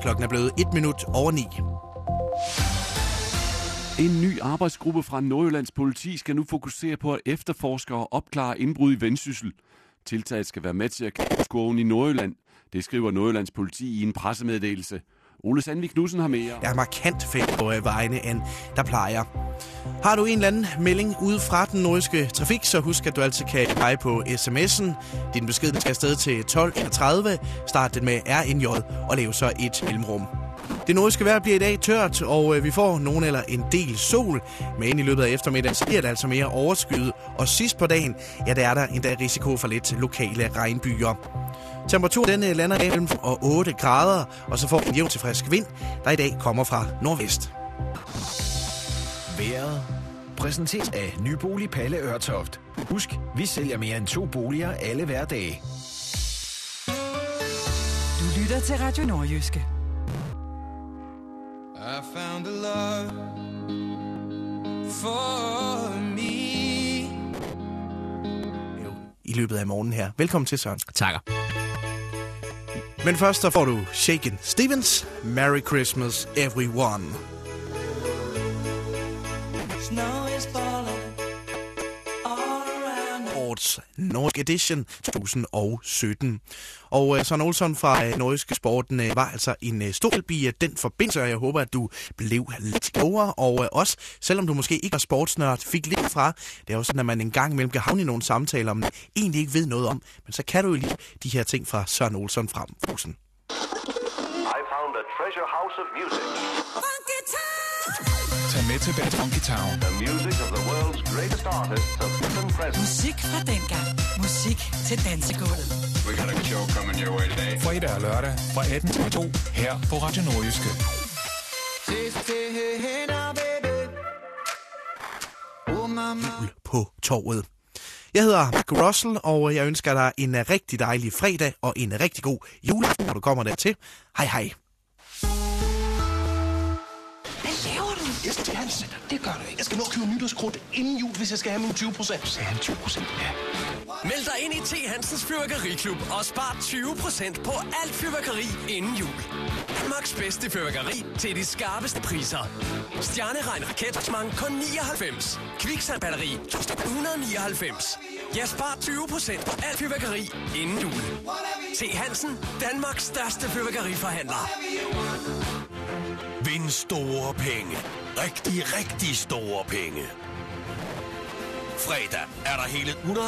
Klokken er blevet et minut over ni. En ny arbejdsgruppe fra Nordjyllands politi skal nu fokusere på at efterforske og opklare indbrud i vendsyssel. Tiltaget skal være med til at kæmpe skoven i Nordjylland. Det skriver Nordjyllands politi i en pressemeddelelse. Ole Sandvik Knudsen har mere. Der er markant færre på øh, vejene, end der plejer. Har du en eller anden melding ude fra den nordiske trafik, så husk, at du altid kan pege på sms'en. Din besked skal afsted til 12.30. Start den med RNJ og lav så et mellemrum. Det nordiske vejr bliver i dag tørt, og øh, vi får nogen eller en del sol. Men i løbet af eftermiddagen så bliver det altså mere overskyet. Og sidst på dagen, ja, der er der endda risiko for lidt lokale regnbyer. Temperaturen den øh, lander mellem og 8 grader, og så får vi en jævn til frisk vind, der i dag kommer fra nordvest. Været præsenteret af Nybolig Palle Ørtoft. Husk, vi sælger mere end to boliger alle hverdage. Du lytter til Radio Nordjyske. I found a love for me. I løbet af morgenen her. Velkommen til, Søren. Takker. Men først så får du Shaken Stevens, Merry Christmas Everyone. Snow is falling. Sports Nordic Edition 2017. Og øh, Søren Olsson fra øh, Nordiske Sporten øh, var altså en øh, stor hjælp i øh, den forbindelse, og jeg håber, at du blev lidt klogere. Og øh, også, selvom du måske ikke er sportsnørd, fik lidt fra. Det er jo sådan, at man en gang imellem kan havne i nogle samtaler, om man egentlig ikke ved noget om. Men så kan du jo lige de her ting fra Søren Olsson frem. Fusen. I found a treasure house of music. Tag med til Bad Funky Town. The music of the world's greatest artists of present. Musik fra dengang. Musik til dansegulvet. We got a show coming your way today. Fredag og lørdag fra 18 til 2 her på Radio Nordjyske. jul på torvet. Jeg hedder Mark Russell, og jeg ønsker dig en rigtig dejlig fredag og en rigtig god juleaften, når du kommer dertil. Hej hej. Jeg skal til Hans. Det gør du ikke. Jeg skal nå at købe nytårskrudt inden jul, hvis jeg skal have mine 20 procent. Så han 20 procent, ja. Meld dig ind i T. Hansens Fyrværkeriklub og spar 20% på alt fyrværkeri inden jul. Danmarks bedste fyrværkeri til de skarpeste priser. Stjerneregn raketmang kun 99. Kviksand batteri 199. Ja, spar 20% på alt fyrværkeri inden jul. T. Hansen, Danmarks største fyrværkeriforhandler. Vind store penge. Rigtig, rigtig store penge. Fredag er der hele 100